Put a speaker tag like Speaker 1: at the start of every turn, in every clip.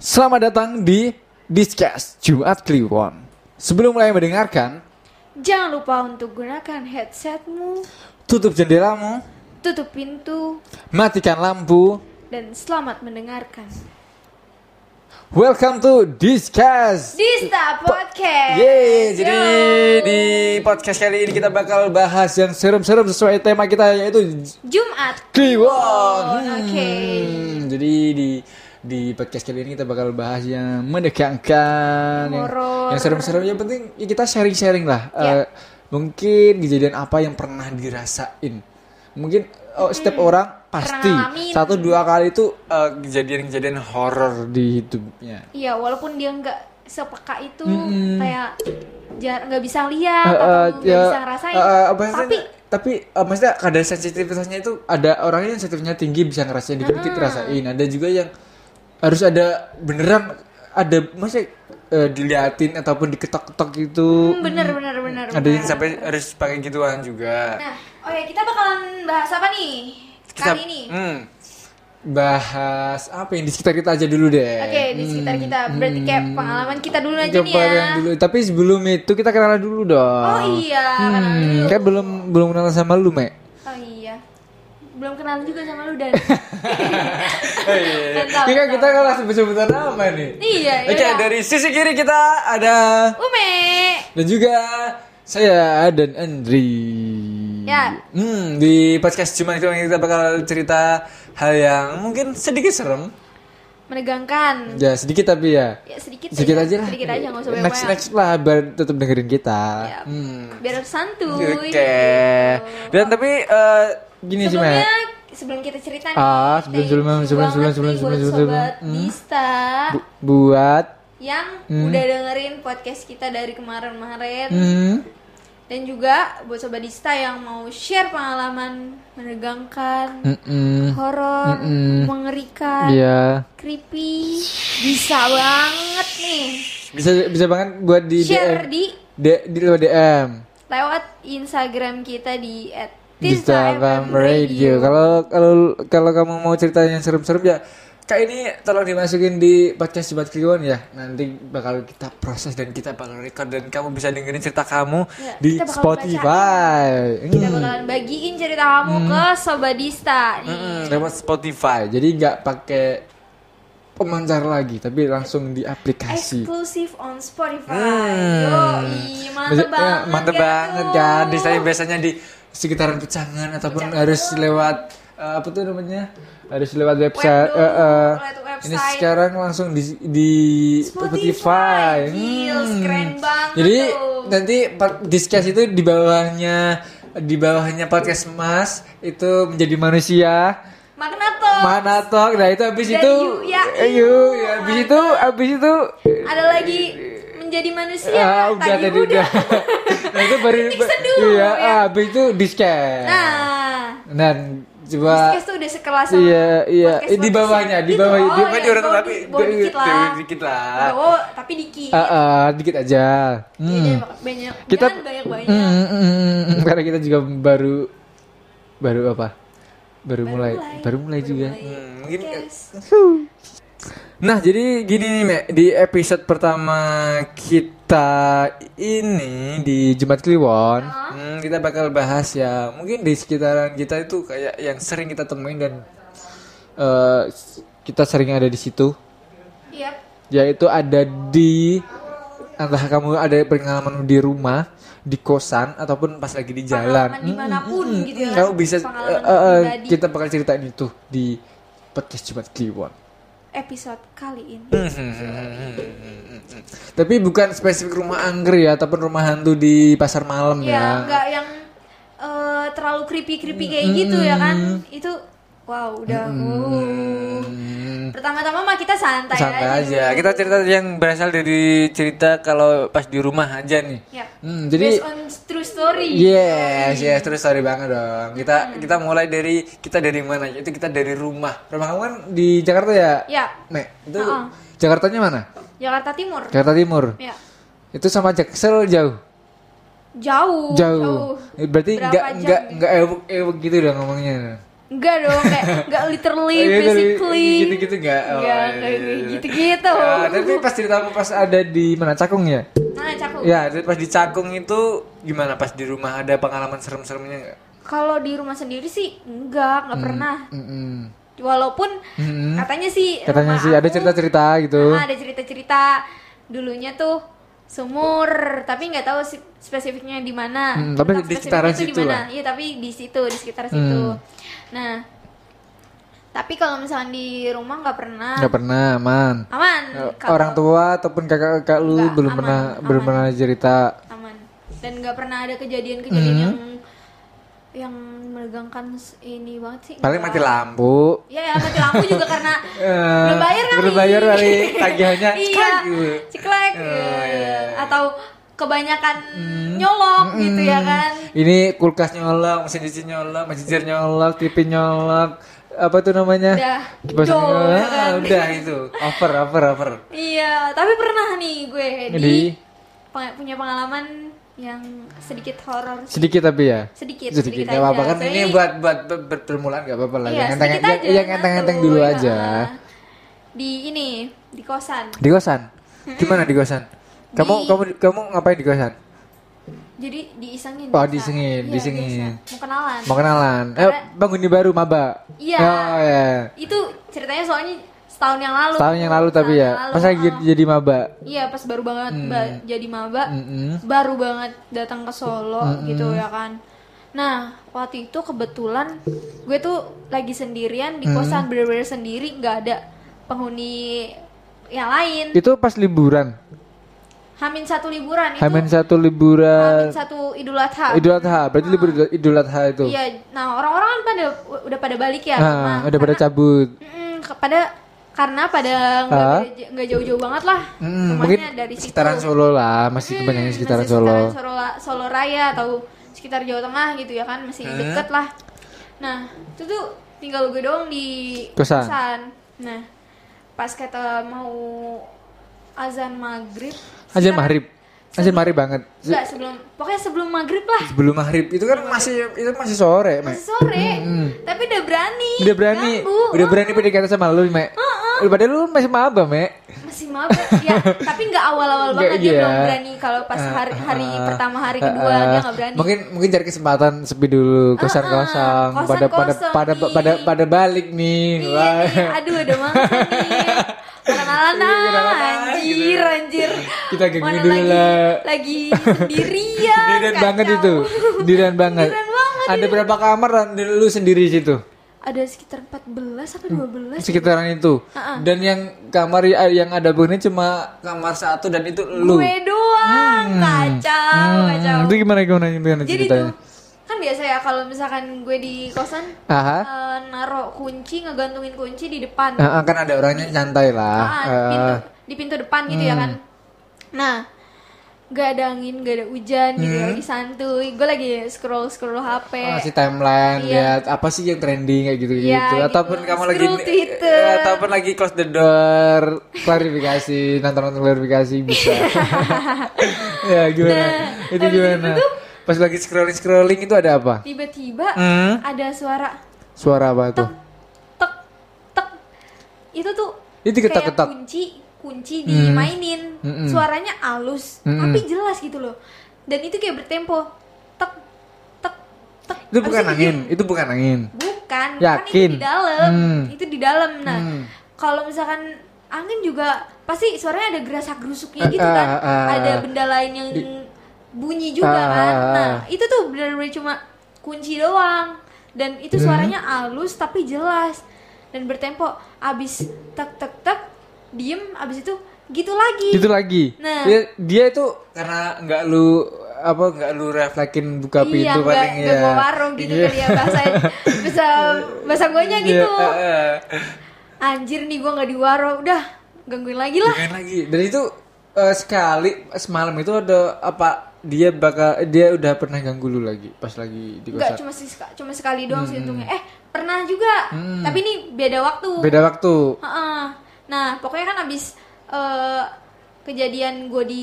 Speaker 1: Selamat datang di Discuss Jumat Kliwon. Sebelum mulai mendengarkan,
Speaker 2: Jangan lupa untuk gunakan headsetmu,
Speaker 1: tutup jendelamu,
Speaker 2: tutup pintu,
Speaker 1: matikan lampu.
Speaker 2: dan selamat mendengarkan.
Speaker 1: Welcome to Discuss.
Speaker 2: Dista Podcast.
Speaker 1: Yeay, jadi
Speaker 2: Yo.
Speaker 1: di podcast kali ini kita bakal bahas yang serem-serem sesuai tema kita yaitu
Speaker 2: Jumat.
Speaker 1: Kliwon.
Speaker 2: Oke.
Speaker 1: Hmm, Jadi di di podcast kali ini kita bakal bahas yang menegangkan, yang, yang serem-serem. Yang penting ya kita sharing-sharing lah.
Speaker 2: Ya.
Speaker 1: Eh, mungkin kejadian apa yang pernah dirasain. Mungkin oh, setiap orang pasti satu dua kali itu eh, kejadian-kejadian horor di hidupnya.
Speaker 2: Iya, walaupun dia nggak sepeka itu
Speaker 1: Mm-mm.
Speaker 2: kayak nggak bisa lihat
Speaker 1: Eh,
Speaker 2: atau
Speaker 1: eh,
Speaker 2: nggak
Speaker 1: ya,
Speaker 2: bisa ngerasain.
Speaker 1: eh, apa
Speaker 2: Tapi
Speaker 1: tapi eh, maksudnya kadar sensitivitasnya itu ada orangnya yang sensitifnya tinggi bisa ngerasain dikit-dikit rasain ada juga yang harus ada beneran ada maksudnya eh, diliatin ataupun diketok-ketok gitu
Speaker 2: Hmm, bener bener bener.
Speaker 1: ada yang sampai harus pakai gituan juga
Speaker 2: Nah, oke kita bakalan bahas apa nih
Speaker 1: kita
Speaker 2: kali ini?
Speaker 1: hmm, bahas apa yang di sekitar kita aja dulu deh
Speaker 2: Oke, di sekitar kita berarti kayak pengalaman kita dulu aja nih
Speaker 1: Hmm.
Speaker 2: Ya.
Speaker 1: yang dulu tapi sebelum itu kita kenalan dulu dong
Speaker 2: Oh iya, kenalan
Speaker 1: hmm,
Speaker 2: dulu.
Speaker 1: kan belum belum kenalan sama lu Mek
Speaker 2: Oh. Belum kenal juga sama lu dan.
Speaker 1: Oh, iya, iya.
Speaker 2: Mantap,
Speaker 1: Ini kan kita kan langsung sebut-sebutan nama nih.
Speaker 2: Iya,
Speaker 1: Oke, dari sisi kiri kita ada
Speaker 2: Ume.
Speaker 1: dan juga saya dan Andri.
Speaker 2: Ya.
Speaker 1: Hmm, di podcast cuma itu kita bakal cerita hal yang mungkin sedikit serem.
Speaker 2: Menegangkan.
Speaker 1: Ya, sedikit tapi ya.
Speaker 2: Ya sedikit.
Speaker 1: Sedikit
Speaker 2: saja.
Speaker 1: aja lah.
Speaker 2: Sedikit aja nggak usah
Speaker 1: Next
Speaker 2: banyak-banyak.
Speaker 1: next lah biar tetap dengerin kita.
Speaker 2: Ya.
Speaker 1: Hmm.
Speaker 2: Biar santuy.
Speaker 1: Oke.
Speaker 2: gitu.
Speaker 1: Dan tapi eh, gini sih,
Speaker 2: Sebelumnya sebelum kita cerita nih.
Speaker 1: Ah, sebelum- sebelum-
Speaker 2: you
Speaker 1: sebelum-
Speaker 2: banget
Speaker 1: sebelum-
Speaker 2: nih
Speaker 1: sebelum-
Speaker 2: buat
Speaker 1: sebelum-
Speaker 2: sobat
Speaker 1: sebelum- hmm.
Speaker 2: Dista
Speaker 1: Bu- buat
Speaker 2: yang
Speaker 1: Hmm.
Speaker 2: udah dengerin podcast kita dari kemarin-kemarin.
Speaker 1: hmm,
Speaker 2: Dan juga buat sobat Dista yang mau share pengalaman menegangkan,
Speaker 1: mm-mm.
Speaker 2: horor,
Speaker 1: Mm-mm.
Speaker 2: mengerikan,
Speaker 1: Iya.
Speaker 2: creepy, bisa banget nih
Speaker 1: Bisa bisa banget buat di
Speaker 2: share
Speaker 1: DM.
Speaker 2: di
Speaker 1: D, di lewat DM.
Speaker 2: lewat Instagram kita di
Speaker 1: Instagram Radio. Kalau kalau kalau kamu mau cerita yang serem-serem ya kayak ini tolong dimasukin di podcast Sobat Kliwon ya. Nanti bakal kita proses dan kita bakal record dan kamu bisa dengerin cerita kamu
Speaker 2: Ya,
Speaker 1: di Spotify.
Speaker 2: kita
Speaker 1: Hmm.
Speaker 2: bakalan bagiin cerita kamu ke sobat Dista nih.
Speaker 1: Mm-mm, lewat Spotify. Jadi nggak pakai pemancar lagi, tapi langsung di aplikasi.
Speaker 2: Eksklusif on Spotify.
Speaker 1: Hmm.
Speaker 2: Yoi, mantep
Speaker 1: ya,
Speaker 2: banget.
Speaker 1: mantep
Speaker 2: kan
Speaker 1: banget
Speaker 2: tuh?
Speaker 1: kan. Di saya biasanya di sekitaran pecangan ataupun harus lewat eh, apa tuh namanya? Harus lewat website.
Speaker 2: dulu,
Speaker 1: eh, eh.
Speaker 2: lewat
Speaker 1: Ini
Speaker 2: website.
Speaker 1: sekarang langsung di di
Speaker 2: Spotify.
Speaker 1: Spotify.
Speaker 2: Gils, keren banget
Speaker 1: Jadi
Speaker 2: tuh.
Speaker 1: nanti discuss itu di bawahnya di bawahnya podcast Mas itu menjadi manusia. Mana talk? Nah itu habis
Speaker 2: Dan
Speaker 1: itu
Speaker 2: you, ya,
Speaker 1: eh, ya, habis itu habis itu
Speaker 2: Ada lagi menjadi manusia.
Speaker 1: Ah, udah
Speaker 2: tadi,
Speaker 1: tadi
Speaker 2: udah.
Speaker 1: udah. nah itu baru
Speaker 2: dulu,
Speaker 1: iya,
Speaker 2: ya.
Speaker 1: ah, habis itu disket.
Speaker 2: Nah,
Speaker 1: Dan coba
Speaker 2: podcast tuh udah sekelas sama
Speaker 1: iya iya Eh, di bawahnya di
Speaker 2: Gitu.
Speaker 1: bawah
Speaker 2: Oh,
Speaker 1: di bawah
Speaker 2: iya,
Speaker 1: di
Speaker 2: bawah
Speaker 1: tapi
Speaker 2: di- bawah dikit lah.
Speaker 1: di- dikit lah.
Speaker 2: Oh, tapi dikit.
Speaker 1: Ah, ah, dikit aja.
Speaker 2: Jadi
Speaker 1: Hmm.
Speaker 2: jangan banyak.
Speaker 1: Kita
Speaker 2: jangan banyak-banyak.
Speaker 1: Hmm, hmm, hmm, hmm, karena kita juga baru baru apa? Baru, mulai, baru mulai juga.
Speaker 2: mulai
Speaker 1: Hmm, mungkin. Nah, jadi gini nih, Mek. Di episode pertama kita ini di Jumat Kliwon, hmm, kita bakal bahas ya, mungkin di sekitaran kita itu kayak yang sering kita temuin dan eh, kita sering ada di situ,
Speaker 2: Iya.
Speaker 1: yaitu ada di entah kamu ada pengalaman di rumah, di kosan ataupun pas lagi di jalan.
Speaker 2: Pengalaman di mana pun gitu ya.
Speaker 1: Kamu bisa eh,
Speaker 2: pribadi.
Speaker 1: kita bakal ceritain itu di podcast Jumat Kliwon.
Speaker 2: Episode kali ini.
Speaker 1: Tapi bukan spesifik rumah angker ya, ataupun rumah hantu di pasar malam
Speaker 2: Ya,
Speaker 1: ya.
Speaker 2: enggak yang eh, terlalu creepy-creepy kayak gitu ya kan. Itu wow, udah uh. Pertama-tama mah kita santai,
Speaker 1: Santai
Speaker 2: aja.
Speaker 1: aja. Kita cerita yang berasal dari cerita kalau pas di rumah aja nih.
Speaker 2: Ya.
Speaker 1: Hmm, jadi
Speaker 2: Based on true story.
Speaker 1: Yes, yes, terus story banget dong. Kita kita mulai dari kita dari mana? Itu kita dari rumah. Rumah kamu kan di Jakarta ya?
Speaker 2: Ya,
Speaker 1: Mek, itu
Speaker 2: Heeh.
Speaker 1: Jakartanya mana?
Speaker 2: Jakarta Timur.
Speaker 1: Jakarta Timur.
Speaker 2: Ya.
Speaker 1: Itu sama Jaksel jauh.
Speaker 2: Jauh.
Speaker 1: Jauh. Eh, Berarti
Speaker 2: jam
Speaker 1: enggak
Speaker 2: nih?
Speaker 1: enggak ewek ewek gitu dong ngomongnya.
Speaker 2: Enggak dong, kayak enggak literally,
Speaker 1: Gitu,
Speaker 2: physically.
Speaker 1: gitu-gitu nggak? Oh,
Speaker 2: Enggak,
Speaker 1: iya,
Speaker 2: kayak
Speaker 1: iya, iya.
Speaker 2: gitu-gitu.
Speaker 1: Ya, tapi pas ceritamu pas ada di mana Cakung ya?
Speaker 2: Nah, cakep.
Speaker 1: Ya, pas di Cakung itu gimana pas di rumah ada pengalaman serem-seremnya nggak?
Speaker 2: Kalau di rumah sendiri sih enggak, enggak pernah.
Speaker 1: Mm-mm.
Speaker 2: Walaupun
Speaker 1: Mm-mm.
Speaker 2: katanya sih
Speaker 1: Hmm. Katanya sih ada cerita-cerita gitu.
Speaker 2: Ah, ada cerita-cerita dulunya tuh sumur, tapi nggak tahu si- spesifiknya di mana.
Speaker 1: Hmm, tapi di sekitaran situ
Speaker 2: mana. Iya, tapi di situ, di sekitar situ. Nah, tapi kalau misalnya di rumah nggak pernah.
Speaker 1: Nggak pernah, aman.
Speaker 2: Aman. Kalau-
Speaker 1: Orang tua ataupun kakak-kakak lu
Speaker 2: Nggak,
Speaker 1: belum
Speaker 2: aman,
Speaker 1: pernah
Speaker 2: aman.
Speaker 1: belum pernah cerita.
Speaker 2: aman. Dan nggak pernah ada kejadian-kejadian
Speaker 1: Hmm.
Speaker 2: yang yang menegangkan s- ini banget sih.
Speaker 1: Paling mati lampu.
Speaker 2: Iya, ya, mati lampu juga karena
Speaker 1: Eh,
Speaker 2: belum bayar kali.
Speaker 1: belum bayar kali tagihannya.
Speaker 2: iya.
Speaker 1: Ceklek. Oh,
Speaker 2: iya. Atau kebanyakan nyolok gitu ya kan.
Speaker 1: Ini kulkas nyolok, mesin cuci nyolok, mesin cuci nyolok, TV nyolok, apa tuh namanya?
Speaker 2: Udah,
Speaker 1: Kipas nyolok.
Speaker 2: ya kan?
Speaker 1: Ah, udah itu. Over, over, over.
Speaker 2: Iya, tapi pernah nih gue di,
Speaker 1: Di?
Speaker 2: punya pengalaman yang sedikit horor.
Speaker 1: Sedikit tapi ya.
Speaker 2: sedikit
Speaker 1: Sedikit
Speaker 2: sedikit
Speaker 1: nggak apa-apa kan ini buat buat ber- ber- permulaan nggak apa-apa lah.
Speaker 2: Iya,
Speaker 1: yang enteng
Speaker 2: aja,
Speaker 1: yang enteng-enteng
Speaker 2: santuy,
Speaker 1: dulu aja.
Speaker 2: Di ini, di kosan.
Speaker 1: Di kosan. Gimana di kosan? Kamu
Speaker 2: Di-
Speaker 1: kamu kamu ngapain di kosan?
Speaker 2: Jadi diisengin.
Speaker 1: Oh,
Speaker 2: biasa.
Speaker 1: disengin,
Speaker 2: Iya,
Speaker 1: disengin.
Speaker 2: biasa. Mau kenalan.
Speaker 1: Mau kenalan? Eh
Speaker 2: Karena-
Speaker 1: bangun di baru maba.
Speaker 2: Iya.
Speaker 1: Oh ya.
Speaker 2: Itu ceritanya soalnya setahun yang lalu.
Speaker 1: Tahun yang lalu tapi
Speaker 2: Setahun
Speaker 1: ya.
Speaker 2: lalu,
Speaker 1: Pas lagi
Speaker 2: ah.
Speaker 1: jadi maba.
Speaker 2: Iya, pas baru banget ba- jadi maba.
Speaker 1: Mm-mm.
Speaker 2: Baru banget datang ke Solo gitu ya kan. Nah, waktu itu kebetulan gue tuh lagi sendirian di kosan bener-bener sendiri, nggak ada penghuni yang lain.
Speaker 1: Itu pas liburan.
Speaker 2: Hamin satu liburan itu.
Speaker 1: Hamin satu
Speaker 2: Hamin
Speaker 1: liburan.
Speaker 2: satu Idul Adha.
Speaker 1: Idul Adha. Berarti libur Idul- Idul Adha itu.
Speaker 2: Iya, nah orang-orang kan pada udah pada balik ya.
Speaker 1: Nah,
Speaker 2: Nah,
Speaker 1: udah pada cabut.
Speaker 2: Mm, pada karena pada nggak nggak jauh-jauh banget lah. Rumahnya
Speaker 1: mungkin
Speaker 2: dari situ.
Speaker 1: sekitaran Solo lah, masih
Speaker 2: Hmm,
Speaker 1: kebanyakan sekitaran
Speaker 2: masih
Speaker 1: Solo.
Speaker 2: Solo, Solo Raya atau sekitar Jawa Tengah gitu ya kan, masih
Speaker 1: Hmm.
Speaker 2: deket lah. Nah, itu tuh tinggal gue doang di
Speaker 1: Kosan.
Speaker 2: Nah, pas kata mau azan maghrib.
Speaker 1: Azan maghrib. Azan maghrib banget.
Speaker 2: Enggak, sebelum pokoknya sebelum maghrib lah.
Speaker 1: Sebelum maghrib itu kan masih itu masih sore, Mek.
Speaker 2: Masih sore. Tapi udah berani.
Speaker 1: Udah berani,
Speaker 2: ganggu.
Speaker 1: udah berani PDKT sama lu, Mek. Padahal lu masih maba, Mek.
Speaker 2: masih mabuk ya tapi nggak awal-awal banget dia
Speaker 1: iya.
Speaker 2: belum berani kalau pas hari hari
Speaker 1: Ah,
Speaker 2: pertama hari
Speaker 1: ah,
Speaker 2: kedua
Speaker 1: ah.
Speaker 2: dia nggak berani
Speaker 1: Mungkin mungkin cari kesempatan sepi dulu, kosan kosong,
Speaker 2: kosan
Speaker 1: pada pada
Speaker 2: kosong
Speaker 1: pada
Speaker 2: nih.
Speaker 1: pada pada balik nih.
Speaker 2: iya
Speaker 1: Wah.
Speaker 2: nih aduh mangsa nih kenalan
Speaker 1: Iya, kenalan,
Speaker 2: anjir
Speaker 1: gitu.
Speaker 2: anjir
Speaker 1: Kita gangguin
Speaker 2: Mana
Speaker 1: dulu
Speaker 2: lagi,
Speaker 1: lah.
Speaker 2: lagi sendirian kacau.
Speaker 1: banget itu. Diran banget.
Speaker 2: Banget
Speaker 1: Ada berapa kamar dan lu sendiri di situ?
Speaker 2: ada sekitar 14 sampai 12
Speaker 1: Sekitaran itu. Dan yang kamar y- yang ada begini cuma kamar satu dan itu lu.
Speaker 2: gue doang kacau kacau
Speaker 1: Hmm, itu gimana gimana gimana
Speaker 2: jadi
Speaker 1: ceritanya?
Speaker 2: tuh biasa ya kalau misalkan gue di kosan
Speaker 1: Aha.
Speaker 2: eh, naruh kunci ngegantungin kunci di depan
Speaker 1: ah, kan ada orangnya santai lah.
Speaker 2: Ah,
Speaker 1: Eh,
Speaker 2: pintu, di pintu depan gitu ya
Speaker 1: Hmm.
Speaker 2: kan nah gak ada angin gak ada hujan gitu
Speaker 1: Hmm.
Speaker 2: ya, lagi santuy gue lagi scroll scroll hp
Speaker 1: masih timeline
Speaker 2: Iya.
Speaker 1: lihat apa sih yang trending kayak gitu gitu
Speaker 2: Iya, gitu.
Speaker 1: ataupun kamu lagi
Speaker 2: Twitter.
Speaker 1: eh, ataupun lagi close the door klarifikasi nonton nonton klarifikasi bisa ya gimana
Speaker 2: Nah,
Speaker 1: itu gimana
Speaker 2: itu tuh-
Speaker 1: pas lagi scrolling scrolling itu ada apa
Speaker 2: tiba-tiba
Speaker 1: Hmm?
Speaker 2: ada suara
Speaker 1: suara apa tuh
Speaker 2: tek tek itu tuh
Speaker 1: Itu
Speaker 2: kayak
Speaker 1: ketok-ketok.
Speaker 2: kunci kunci dimainin
Speaker 1: Mm-mm.
Speaker 2: suaranya halus
Speaker 1: Mm-mm.
Speaker 2: tapi jelas gitu loh dan itu kayak bertempo tek tek tek
Speaker 1: itu
Speaker 2: Abis
Speaker 1: bukan
Speaker 2: itu
Speaker 1: angin itu bukan angin
Speaker 2: bukan kan
Speaker 1: Yakin?
Speaker 2: itu di dalam
Speaker 1: Hmm.
Speaker 2: itu di dalam nah
Speaker 1: Hmm.
Speaker 2: kalau misalkan angin juga pasti suaranya ada gerasak gerusuknya
Speaker 1: Ah,
Speaker 2: gitu kan
Speaker 1: ah, ah.
Speaker 2: ada benda lain yang bunyi juga
Speaker 1: Ah,
Speaker 2: kan
Speaker 1: ah, ah.
Speaker 2: nah itu tuh benar-benar cuma kunci doang dan itu
Speaker 1: Hmm.
Speaker 2: suaranya halus tapi jelas dan bertempo abis tek tek tek diem abis itu gitu lagi
Speaker 1: itu lagi
Speaker 2: Nah.
Speaker 1: dia, dia itu karena nggak lu apa nggak lu reflekin buka
Speaker 2: iya
Speaker 1: pintu paling ya
Speaker 2: bawa warung gitu
Speaker 1: Iya.
Speaker 2: kali ya bahasa bahasa bahasa guanya
Speaker 1: Iya,
Speaker 2: gitu
Speaker 1: eh, eh.
Speaker 2: anjir nih gua nggak di warung udah gangguin lagi lah
Speaker 1: Jangan lagi. Dan itu eh, sekali semalam itu ada apa dia bakal dia udah pernah ganggu lu lagi pas lagi di
Speaker 2: Enggak cuma sih cuma sekali doang sih untungnya. Eh, pernah juga. Tapi ini beda waktu.
Speaker 1: Hmm. Beda waktu.
Speaker 2: Heeh. Nah, pokoknya kan abis eh, kejadian gue di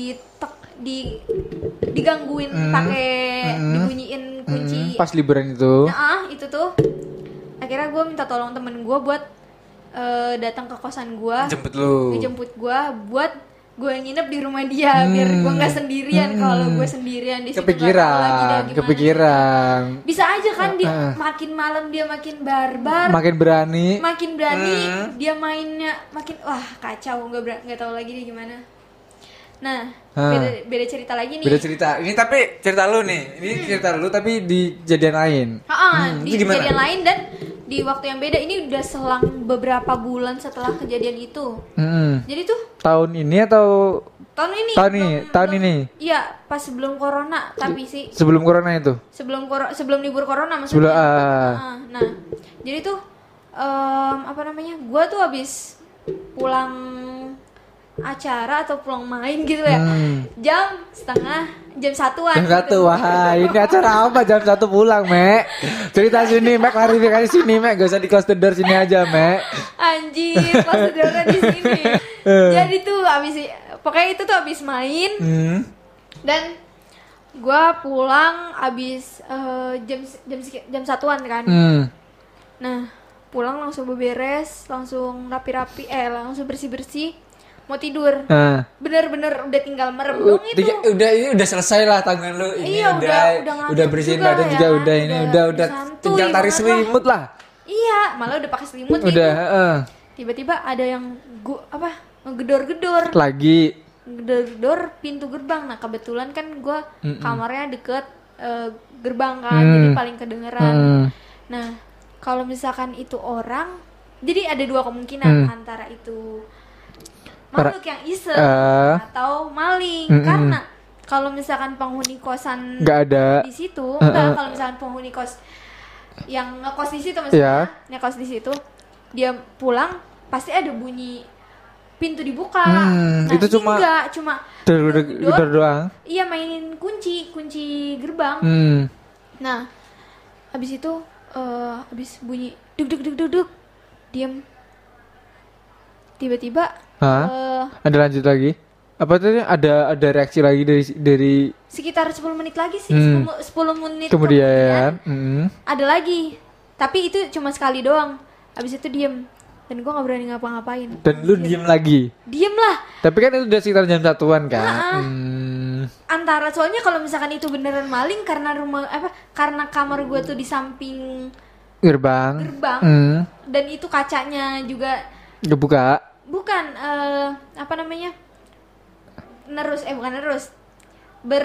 Speaker 2: di digangguin pakai dibunyiin kunci.
Speaker 1: Hmm, pas liburan itu.
Speaker 2: Nah, ah, itu tuh akhirnya gue minta tolong temen gue buat eh, datang ke kosan gue
Speaker 1: Jemput lu.
Speaker 2: ngejemput gue buat gue nginep di rumah dia biar gue nggak sendirian kalau gue sendirian di situ nggak tahu lagi dah
Speaker 1: Kepikiran, kepikiran.
Speaker 2: bisa aja kan dia
Speaker 1: Heeh.
Speaker 2: makin malam dia makin barbar
Speaker 1: Makin berani.
Speaker 2: makin berani
Speaker 1: Hmm.
Speaker 2: dia mainnya makin wah kacau nggak nggak tahu lagi dia gimana nah
Speaker 1: Ah.
Speaker 2: beda beda cerita lagi nih
Speaker 1: Beda cerita. Ini tapi cerita lu nih. Ini cerita lu tapi di kejadian lain.
Speaker 2: Ah,
Speaker 1: Hmm,
Speaker 2: di kejadian lain dan di waktu yang beda ini udah selang beberapa bulan setelah kejadian itu
Speaker 1: Hmm.
Speaker 2: jadi tuh
Speaker 1: Tahun ini atau
Speaker 2: tahun ini
Speaker 1: Tahun ini,
Speaker 2: belum-
Speaker 1: tahun
Speaker 2: belum-
Speaker 1: ini.
Speaker 2: iya pas sebelum corona tapi sih
Speaker 1: sebelum corona itu?
Speaker 2: sebelum sebelum libur corona
Speaker 1: Sebelum
Speaker 2: maksudnya
Speaker 1: ah,
Speaker 2: Ah, nah jadi tuh em, apa namanya gua tuh habis pulang acara atau pulang main gitu ya
Speaker 1: Hmm.
Speaker 2: jam setengah jam satuan
Speaker 1: Jam satu,
Speaker 2: gitu.
Speaker 1: wah ini acara apa jam satu pulang, Mek? Cerita sini, Mek, klarifikasi sini, Mek, gak usah di close the door sini aja, Mek.
Speaker 2: anjir pas saudara di sini
Speaker 1: Eh.
Speaker 2: jadi tuh abis pokoknya itu tuh abis main
Speaker 1: Hmm.
Speaker 2: dan gua pulang abis eh, jam jam jam satuan kan
Speaker 1: Hmm.
Speaker 2: Nah, pulang langsung beberes, langsung rapi-rapi, eh langsung bersih-bersih, mau tidur.
Speaker 1: Nah.
Speaker 2: Bener-bener udah tinggal doang itu.
Speaker 1: tiga- udah ini udah selesai lah tangan lu ini
Speaker 2: Iya,
Speaker 1: udah
Speaker 2: udah- udah
Speaker 1: bersihin
Speaker 2: juga
Speaker 1: badan
Speaker 2: ya
Speaker 1: juga
Speaker 2: kan,
Speaker 1: udah ini
Speaker 2: udah
Speaker 1: udah tinggal tarik
Speaker 2: banget lah.
Speaker 1: selimut lah
Speaker 2: Iya, malah udah pakai selimut gitu.
Speaker 1: udah heeh.
Speaker 2: Tiba-tiba ada yang gua apa ngegedor-gedor,
Speaker 1: lagi
Speaker 2: ngegedor-gedor pintu gerbang. Nah, kebetulan kan gua kamarnya deket eh, gerbang kan,
Speaker 1: Hmm.
Speaker 2: jadi paling kedengeran.
Speaker 1: Hmm.
Speaker 2: Nah, kalau misalkan itu orang, jadi ada dua kemungkinan
Speaker 1: Hmm.
Speaker 2: antara itu makhluk yang iseng
Speaker 1: Eh.
Speaker 2: atau maling.
Speaker 1: Mm-mm.
Speaker 2: Karena kalau misalkan penghuni kosan
Speaker 1: nggak ada
Speaker 2: di situ,
Speaker 1: Eh,
Speaker 2: enggak
Speaker 1: eh.
Speaker 2: kalau misalkan penghuni kos yang ngekos di situ maksudnya, ngekos di situ, dia pulang pasti ada bunyi pintu dibuka.
Speaker 1: Hmm,
Speaker 2: nah,
Speaker 1: itu cuma-
Speaker 2: enggak, cuma gedor,
Speaker 1: doang
Speaker 2: Iya mainin kunci, kunci gerbang.
Speaker 1: hmm.
Speaker 2: Nah, habis itu eh habis bunyi duk duk duk duk duk, diam. Tiba-tiba eh
Speaker 1: ada lanjut lagi apa tadi ada ada reaksi lagi dari dari
Speaker 2: sekitar 10 menit lagi sih,
Speaker 1: Hmm.
Speaker 2: 10, 10 menit
Speaker 1: kemudian hmm.
Speaker 2: ada lagi. Tapi itu cuma sekali doang. Habis itu diam. Dan gua nggak berani ngapa-ngapain.
Speaker 1: dan lu diem lagi
Speaker 2: Diem lah.
Speaker 1: tapi kan itu udah sekitar jam satuan kan
Speaker 2: Ah.
Speaker 1: hmm.
Speaker 2: Antara soalnya kalau misalkan itu beneran maling karena rumah apa karena kamar gua tuh di samping
Speaker 1: gerbang
Speaker 2: gerbang
Speaker 1: hmm.
Speaker 2: dan itu kacanya juga
Speaker 1: kebuka
Speaker 2: bukan eh, apa namanya nerus eh bukan nerus ber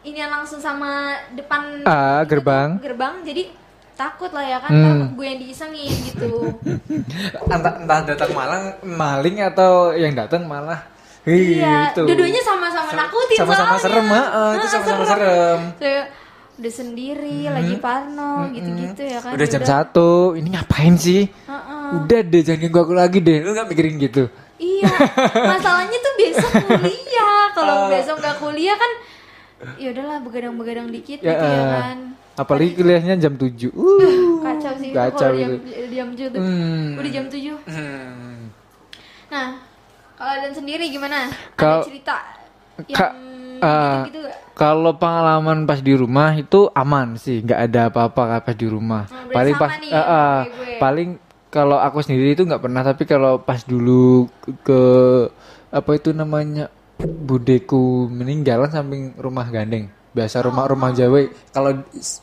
Speaker 2: ini langsung sama depan
Speaker 1: Ah,
Speaker 2: itu tuh,
Speaker 1: gerbang.
Speaker 2: gerbang jadi takut lah ya kan
Speaker 1: Hmm.
Speaker 2: takut gue yang diisengin gitu
Speaker 1: entah entah datang malang maling atau yang datang malah Hi,
Speaker 2: iya
Speaker 1: gitu.
Speaker 2: dua-duanya sama-sama
Speaker 1: Sama-
Speaker 2: nakutin
Speaker 1: sama-sama
Speaker 2: soalnya.
Speaker 1: serem, heeh, itu
Speaker 2: Ah,
Speaker 1: sama-sama serem.
Speaker 2: saya udah sendiri lagi parno gitu-gitu ya kan
Speaker 1: udah jam satu ini ngapain sih
Speaker 2: Heeh.
Speaker 1: udah deh jangan ganggu aku lagi deh lu nggak mikirin gitu
Speaker 2: Iya, masalahnya tuh besok kuliah. Kalau besok nggak kuliah kan, ya udahlah begadang-begadang dikit
Speaker 1: Ya,
Speaker 2: gitu ya kan.
Speaker 1: apalagi kuliahnya jam 7 uh.
Speaker 2: Kacau sih
Speaker 1: Kacau
Speaker 2: kalau jam,
Speaker 1: gitu.
Speaker 2: jam tujuh
Speaker 1: Hmm.
Speaker 2: udah jam 7
Speaker 1: Hmm.
Speaker 2: Nah, kalau dan sendiri gimana?
Speaker 1: Kal-
Speaker 2: Ada cerita yang
Speaker 1: Ka- ah.
Speaker 2: gitu-gitu gak?
Speaker 1: Kalau pengalaman pas di rumah itu aman sih, nggak ada apa-apa pas di rumah.
Speaker 2: Berarti
Speaker 1: paling pas,
Speaker 2: nih kayak gue.
Speaker 1: paling kalau aku sendiri itu nggak pernah, tapi kalau pas dulu ke apa itu namanya budeku meninggal kan samping rumah gandeng. Biasa rumah-rumah
Speaker 2: Oh.
Speaker 1: Jawa. Kalau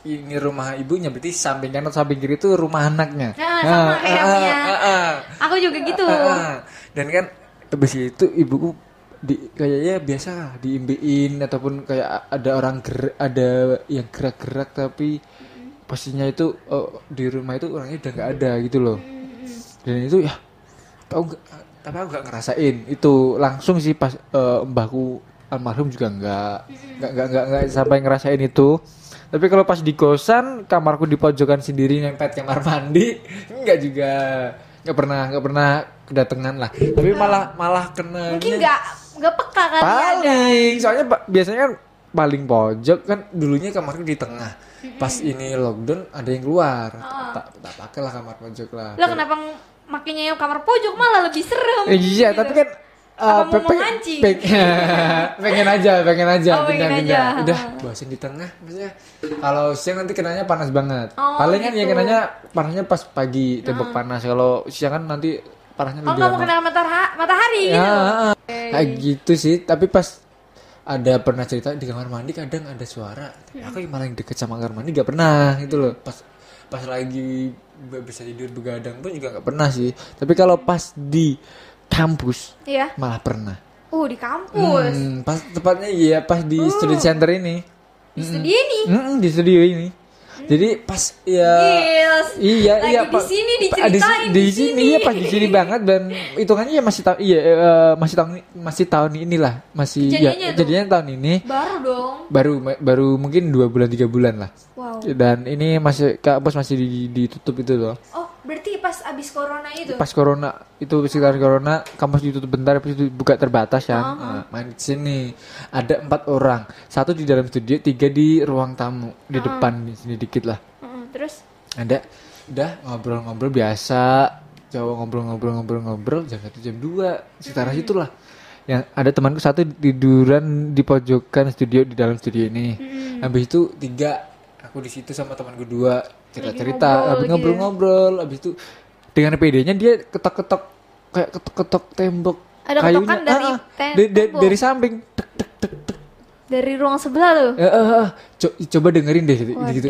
Speaker 1: ini rumah ibunya berarti samping kanan samping kiri itu rumah anaknya.
Speaker 2: Nah, sama
Speaker 1: ah,
Speaker 2: punya.
Speaker 1: ah, ah.
Speaker 2: Aku juga gitu.
Speaker 1: Ah, ah. Dan kan habis itu ibuku di kayaknya biasa diimbiin ataupun kayak ada orang gerak ada yang gerak-gerak tapi pastinya itu oh, di rumah itu orangnya udah nggak ada gitu loh. Dan itu ya tau nggak tapi aku nggak ngerasain itu. Langsung sih pas eh, mbahku almarhum juga nggak nggak nggak nggak nggak sampai ngerasain itu. Tapi kalau pas di kosan kamarku di pojokan sendiri nempet kamar mandi nggak juga nggak pernah nggak pernah kedatangan lah. Tapi malah malah kena
Speaker 2: Mungkin nggak nggak peka kali ada.
Speaker 1: paling soalnya pa- biasanya kan paling pojok kan dulunya kamarku di tengah pas ini lockdown ada yang keluar tak tak pakai lah kamar pojok lah
Speaker 2: Lo kenapa makanya yang kamar pojok malah lebih serem.
Speaker 1: Eh, iya,
Speaker 2: gitu.
Speaker 1: tapi kan
Speaker 2: Apa
Speaker 1: pe- pe- pe- pengen aja, pengen aja,
Speaker 2: Oh, pengen
Speaker 1: pindah,
Speaker 2: aja.
Speaker 1: pindah. Udah, bosan di tengah. Maksudnya kalau siang nanti kenanya panas banget.
Speaker 2: Oh,
Speaker 1: Palingan ya
Speaker 2: gitu.
Speaker 1: kenanya panasnya pas pagi, tembok panas. Kalau siang kan nanti panasnya
Speaker 2: Oh nggak mau kenal matahari, matahari
Speaker 1: Ya,
Speaker 2: gitu.
Speaker 1: heeh. kayak gitu sih. Tapi pas ada pernah cerita di kamar mandi kadang ada suara. Tapi aku yang malah yang deket sama kamar mandi gak pernah gitu loh. Pas pas lagi bisa tidur begadang pun juga gak pernah sih. Tapi kalau pas di kampus
Speaker 2: Iya.
Speaker 1: malah pernah.
Speaker 2: Uh di kampus.
Speaker 1: Hmm, pas tepatnya iya pas di student center ini.
Speaker 2: Di studio ini.
Speaker 1: Mm-mm, di studio ini. Jadi pas ya
Speaker 2: Gils.
Speaker 1: Iya
Speaker 2: Lagi
Speaker 1: iya
Speaker 2: di sini diceritain,
Speaker 1: di,
Speaker 2: di
Speaker 1: sini
Speaker 2: sini.
Speaker 1: iya pas di sini banget dan hitungannya ya masih tahun iya eh, masih tahun masih tahun inilah masih
Speaker 2: Kejadiannya
Speaker 1: ya jadinya tahun ini
Speaker 2: Baru dong.
Speaker 1: baru baru mungkin dua bulan tiga bulan lah
Speaker 2: Wow.
Speaker 1: dan ini masih kampus masih di- ditutup itu loh
Speaker 2: Oh berarti pas abis corona itu.
Speaker 1: pas corona itu sekitar corona kampus ditutup bentar habis itu buka terbatas kan Nah, main di sini. Ada empat orang. Satu di dalam studio tiga di ruang tamu. Di depan di sini dikit lah.
Speaker 2: Heeh, terus.
Speaker 1: ada udah ngobrol-ngobrol biasa. Cowok ngobrol-ngobrol-ngobrol-ngobrol jam satu jam dua. Sekitar situlah. Yang ada temanku satu tiduran di pojokan studio di dalam studio ini. Habis itu tiga aku di situ sama temanku dua cerita-cerita
Speaker 2: ngobrol
Speaker 1: habis
Speaker 2: gitu ya.
Speaker 1: ngobrol-ngobrol habis itu dengan PD-nya dia ketok-ketok kayak ketok-ketok tembok
Speaker 2: Ada ketokan dari
Speaker 1: ah, ah, dari, dari, dari samping tek tek tek tek
Speaker 2: Dari ruang sebelah tuh.
Speaker 1: Eh, eh, eh, co- coba dengerin deh gitu.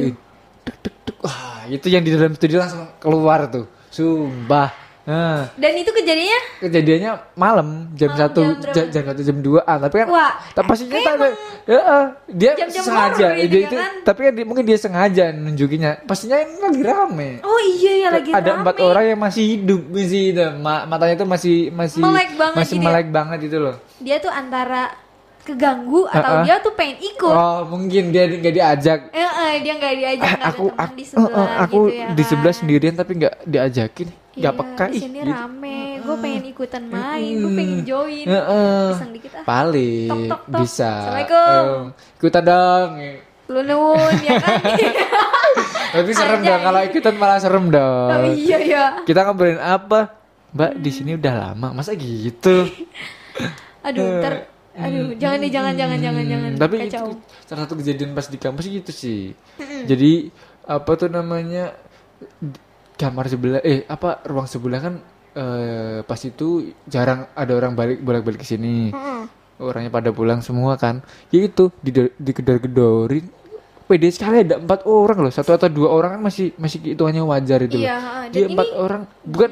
Speaker 1: Tuk, tuk, tuk. Wah, itu yang di dalam studio langsung keluar tuh. Sumpah. Nah,
Speaker 2: Dan itu kejadiannya
Speaker 1: kejadiannya malam jam satu
Speaker 2: jam
Speaker 1: jam, jam satu jam dua ah tapi kan
Speaker 2: Wah,
Speaker 1: tapi pastinya tak ada ya, eh, dia
Speaker 2: jam-jam
Speaker 1: sengaja
Speaker 2: horor ini
Speaker 1: dia itu
Speaker 2: kan?
Speaker 1: tapi kan dia- mungkin dia sengaja nunjukinnya pastinya ini lagi rame
Speaker 2: Oh iya ya lagi
Speaker 1: ada
Speaker 2: rame.
Speaker 1: empat orang yang masih hidup masih itu Ma- matanya tuh masih masih
Speaker 2: Melek banget
Speaker 1: masih
Speaker 2: gitu ya.
Speaker 1: melek banget itu loh
Speaker 2: Dia tuh antara keganggu atau
Speaker 1: Uh-uh.
Speaker 2: dia tuh pengen ikut.
Speaker 1: oh mungkin dia nggak diajak
Speaker 2: Eh, eh, dia nggak diajak nggak
Speaker 1: aku aku,
Speaker 2: di sebelah
Speaker 1: eh, eh, aku
Speaker 2: gitu ya
Speaker 1: di sebelah
Speaker 2: kan.
Speaker 1: sendirian tapi nggak diajakin nggak
Speaker 2: Iya,
Speaker 1: peka
Speaker 2: di
Speaker 1: ih
Speaker 2: sini
Speaker 1: gitu.
Speaker 2: rame. Gue pengen ikutan main gue pengen join.
Speaker 1: Eh, eh.
Speaker 2: Pisang dikit ah.
Speaker 1: Paling
Speaker 2: Tok, tok, tok.
Speaker 1: bisa.
Speaker 2: Assalamualaikum.
Speaker 1: Eh, ikutan dong.
Speaker 2: Lu nuwun ya kan?
Speaker 1: Tapi serem
Speaker 2: Anjay.
Speaker 1: dong kalau ikutan malah serem dong.
Speaker 2: Oh iya ya
Speaker 1: kita ngobrolin apa? Mbak di sini udah lama masa gitu?
Speaker 2: Aduh ntar. Aduh jangan deh jangan jangan jangan jangan.
Speaker 1: Hmm, tapi itu
Speaker 2: kacau.
Speaker 1: salah satu kejadian pas di kampus gitu sih. Jadi apa tuh namanya kamar sebelah eh apa ruang sebelah kan eh, pas itu jarang ada orang balik bolak balik ke sini.
Speaker 2: Heeh.
Speaker 1: orangnya pada pulang semua kan. Ya itu di di gedor-gedorin pede sekali ada empat orang loh. Satu atau dua orang kan masih masih hitungannya wajar itu
Speaker 2: Iya,
Speaker 1: loh dia empat orang. Bukan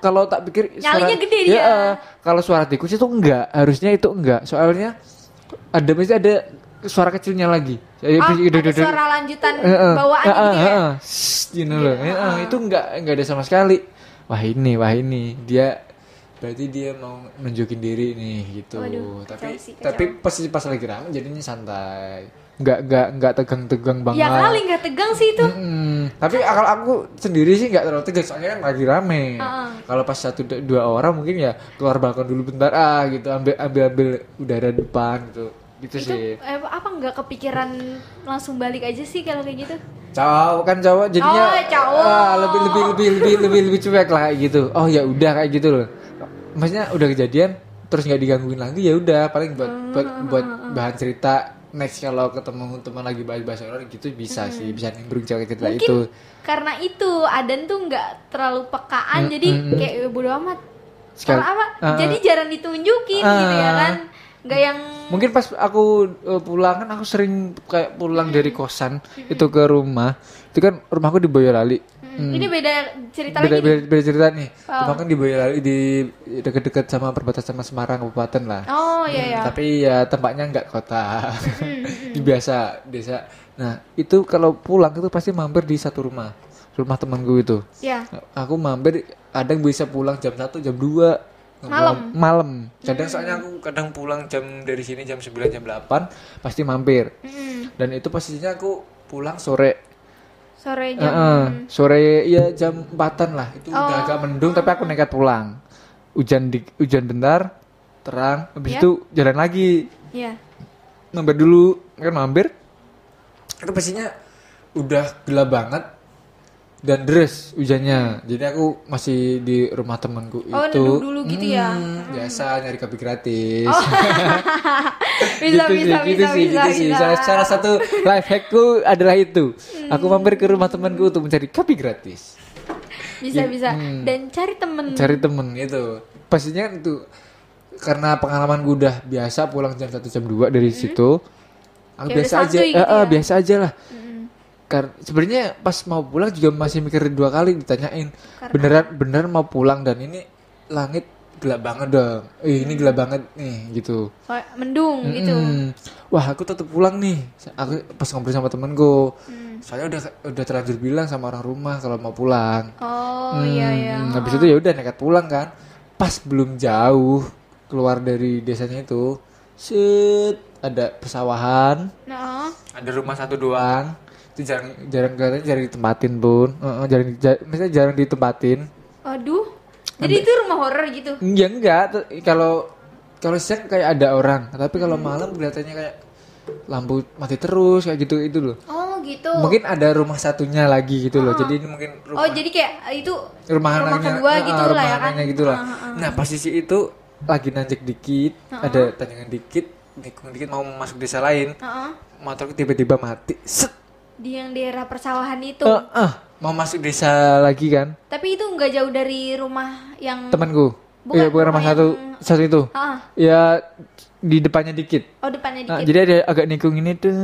Speaker 1: kalau tak pikir
Speaker 2: Nyalinya gede
Speaker 1: ya,
Speaker 2: dia.
Speaker 1: eh, kalau suara tikus itu enggak. Harusnya itu enggak. Soalnya ada mesti ada suara kecilnya lagi. Jadi,
Speaker 2: Oh,
Speaker 1: gitu,
Speaker 2: ada
Speaker 1: gitu.
Speaker 2: suara lanjutan
Speaker 1: Eh, eh,
Speaker 2: bawaan
Speaker 1: eh,
Speaker 2: gitu
Speaker 1: eh,
Speaker 2: ya?
Speaker 1: eh, eh, shh, gitu loh. Eh, eh, itu enggak enggak ada sama sekali. Wah ini wah ini. Dia berarti dia mau nunjukin diri nih gitu.
Speaker 2: Waduh,
Speaker 1: tapi
Speaker 2: sih,
Speaker 1: tapi pas pas lagi rame jadinya santai. Nggak nggak nggak tegang-tegang banget.
Speaker 2: ya kali nggak tegang sih itu.
Speaker 1: Mm-mm. tapi akal aku sendiri sih nggak terlalu tegang soalnya kan lagi rame.
Speaker 2: Heeh.
Speaker 1: kalau pas satu du- dua orang mungkin ya keluar balkon dulu bentar ah gitu. Ambil ambil ambil udara depan gitu gitu
Speaker 2: itu
Speaker 1: sih.
Speaker 2: eh, apa nggak kepikiran langsung balik aja sih kalau kayak gitu?
Speaker 1: Cowok kan cowok jadinya
Speaker 2: Oh, cowok.
Speaker 1: ah, lebih lebih lebih lebih lebih lebih cuek lah kayak gitu. Oh ya udah kayak gitu loh. Maksudnya udah kejadian terus nggak digangguin lagi ya udah paling buat buat buat bahan cerita next kalau ketemu teman lagi bahas-bahas orang gitu bisa sih bisa nimbrung cerita
Speaker 2: mungkin
Speaker 1: itu.
Speaker 2: karena itu Adan tuh nggak terlalu pekaan jadi kayak "Ya, bodo amat. Kalau apa?
Speaker 1: Ah,
Speaker 2: jadi jarang ditunjukin gitu ya
Speaker 1: Ah.
Speaker 2: kan nggak yang
Speaker 1: Mungkin pas aku uh, pulang kan aku sering kayak pulang dari kosan itu ke rumah. Itu kan rumahku di Boyolali.
Speaker 2: Hmm, ini beda cerita
Speaker 1: Beda,
Speaker 2: lagi nih.
Speaker 1: beda, beda cerita nih.
Speaker 2: Oh.
Speaker 1: Rumah kan di Boyolali di deket-deket sama perbatasan sama Semarang kabupaten lah.
Speaker 2: oh iya ya
Speaker 1: Tapi ya tempatnya nggak kota. Di biasa desa. Nah, itu kalau pulang itu pasti mampir di satu rumah. Rumah temanku itu.
Speaker 2: ya
Speaker 1: Aku mampir kadang bisa pulang jam 1, jam 2
Speaker 2: Malam?
Speaker 1: malam. Kadang soalnya aku kadang pulang jam dari sini jam 9, jam 8 pasti mampir.
Speaker 2: Mm-mm.
Speaker 1: Dan itu pastinya aku pulang sore.
Speaker 2: sore jam
Speaker 1: eh, sore ya jam 4-an lah. Itu udah
Speaker 2: Oh.
Speaker 1: agak mendung tapi aku nekat pulang. Hujan di hujan bentar, terang, habis
Speaker 2: Ya.
Speaker 1: itu jalan lagi.
Speaker 2: ya
Speaker 1: Mampir dulu, kan mampir. Itu pastinya udah gelap banget. Dan deras hujannya. Jadi aku masih di rumah temanku
Speaker 2: Oh,
Speaker 1: itu.
Speaker 2: dulu gitu ya?
Speaker 1: Hmm, Biasa nyari kopi gratis.
Speaker 2: bisa
Speaker 1: gitu
Speaker 2: bisa
Speaker 1: sih, gitu
Speaker 2: bisa
Speaker 1: sih,
Speaker 2: bisa
Speaker 1: gitu sih.
Speaker 2: bisa.
Speaker 1: Salah, salah satu life hackku adalah itu. Aku mampir ke rumah temanku untuk mencari kopi gratis.
Speaker 2: bisa bisa
Speaker 1: Hmm.
Speaker 2: dan cari temen
Speaker 1: Cari temen itu. Pastinya kan itu karena pengalaman gue udah biasa pulang jam 1 jam 2 dari situ. Aku
Speaker 2: Kayak
Speaker 1: biasa aja,
Speaker 2: gitu
Speaker 1: eh,
Speaker 2: ya?
Speaker 1: biasa aja lah. Karena sebenarnya pas mau pulang juga masih mikir dua kali ditanyain beneran beneran mau pulang dan ini langit gelap banget dong. Eh, ini gelap banget nih gitu.
Speaker 2: Kayak mendung gitu
Speaker 1: Hmm. Wah, aku tetap pulang nih. Aku pas ngobrol sama temenku.
Speaker 2: Hmm.
Speaker 1: Soalnya udah udah terlanjur bilang sama orang rumah kalau mau pulang.
Speaker 2: oh iya iya
Speaker 1: Hmm, Habis itu ya udah nekat pulang kan. Pas belum jauh keluar dari desanya itu, set ada pesawahan,
Speaker 2: nah
Speaker 1: ada rumah satu doang. Itu jarang jarang jarang jarang ditempatin pun. Heeh, jarang ja- maksudnya jarang ditempatin.
Speaker 2: aduh jadi itu rumah horor gitu
Speaker 1: Ya enggak, kalau kalau siang kayak ada orang, tapi kalau malam kelihatannya kayak lampu mati terus kayak gitu itu loh.
Speaker 2: oh gitu
Speaker 1: Mungkin ada rumah satunya lagi gitu loh. Jadi ini mungkin rumah
Speaker 2: oh jadi kayak itu
Speaker 1: rumah,
Speaker 2: rumah
Speaker 1: anaknya,
Speaker 2: kedua
Speaker 1: ah,
Speaker 2: gitu
Speaker 1: rumah
Speaker 2: lah ya kan
Speaker 1: gitu lah.
Speaker 2: Ah, ah, ah.
Speaker 1: Nah posisi itu lagi nanjak dikit, ada tanjakan dikit, nikung dikit mau masuk desa lain,
Speaker 2: Heeh.
Speaker 1: motorku tiba-tiba mati. Set,
Speaker 2: di yang daerah persawahan itu
Speaker 1: Eh, ah, mau masuk desa lagi kan?
Speaker 2: tapi itu nggak jauh dari rumah yang
Speaker 1: Temanku,
Speaker 2: Bukan,
Speaker 1: iya bukan rumah
Speaker 2: rumah
Speaker 1: satu
Speaker 2: yang-
Speaker 1: satu itu,
Speaker 2: ah
Speaker 1: ya di depannya dikit.
Speaker 2: oh depannya
Speaker 1: Nah,
Speaker 2: dikit
Speaker 1: jadi ada agak nikung ini tuh.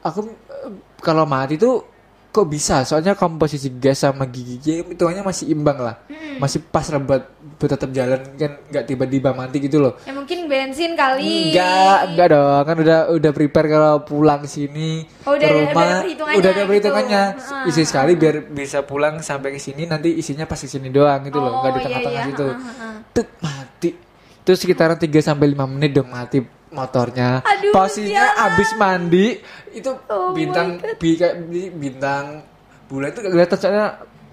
Speaker 1: Aku eh, kalau mati tuh kok bisa? Soalnya komposisi gas sama gigi hitungannya masih imbang lah. Masih pas buat tetap jalan kan nggak tiba-tiba mati gitu loh.
Speaker 2: ya mungkin bensin kali
Speaker 1: Enggak, enggak dong. Kan udah udah prepare kalau pulang sini
Speaker 2: Oh, udah
Speaker 1: ke rumah.
Speaker 2: udah ada perhitungannya
Speaker 1: udah ada
Speaker 2: gitu.
Speaker 1: perhitungannya.
Speaker 2: Ah.
Speaker 1: Isi sekali biar bisa pulang sampai ke sini nanti isinya pas ke sini doang gitu loh. Enggak di
Speaker 2: Oh, iya,
Speaker 1: tengah-tengah
Speaker 2: iya.
Speaker 1: situ.
Speaker 2: Ah, ah.
Speaker 1: Tuh mati. Itu sekitaran 3 sampai 5 menit dong mati motornya.
Speaker 2: Aduh,
Speaker 1: Posisinya
Speaker 2: sialan.
Speaker 1: abis mandi itu
Speaker 2: Oh
Speaker 1: bintang bi, kayak bintang bulan itu kelihatan soalnya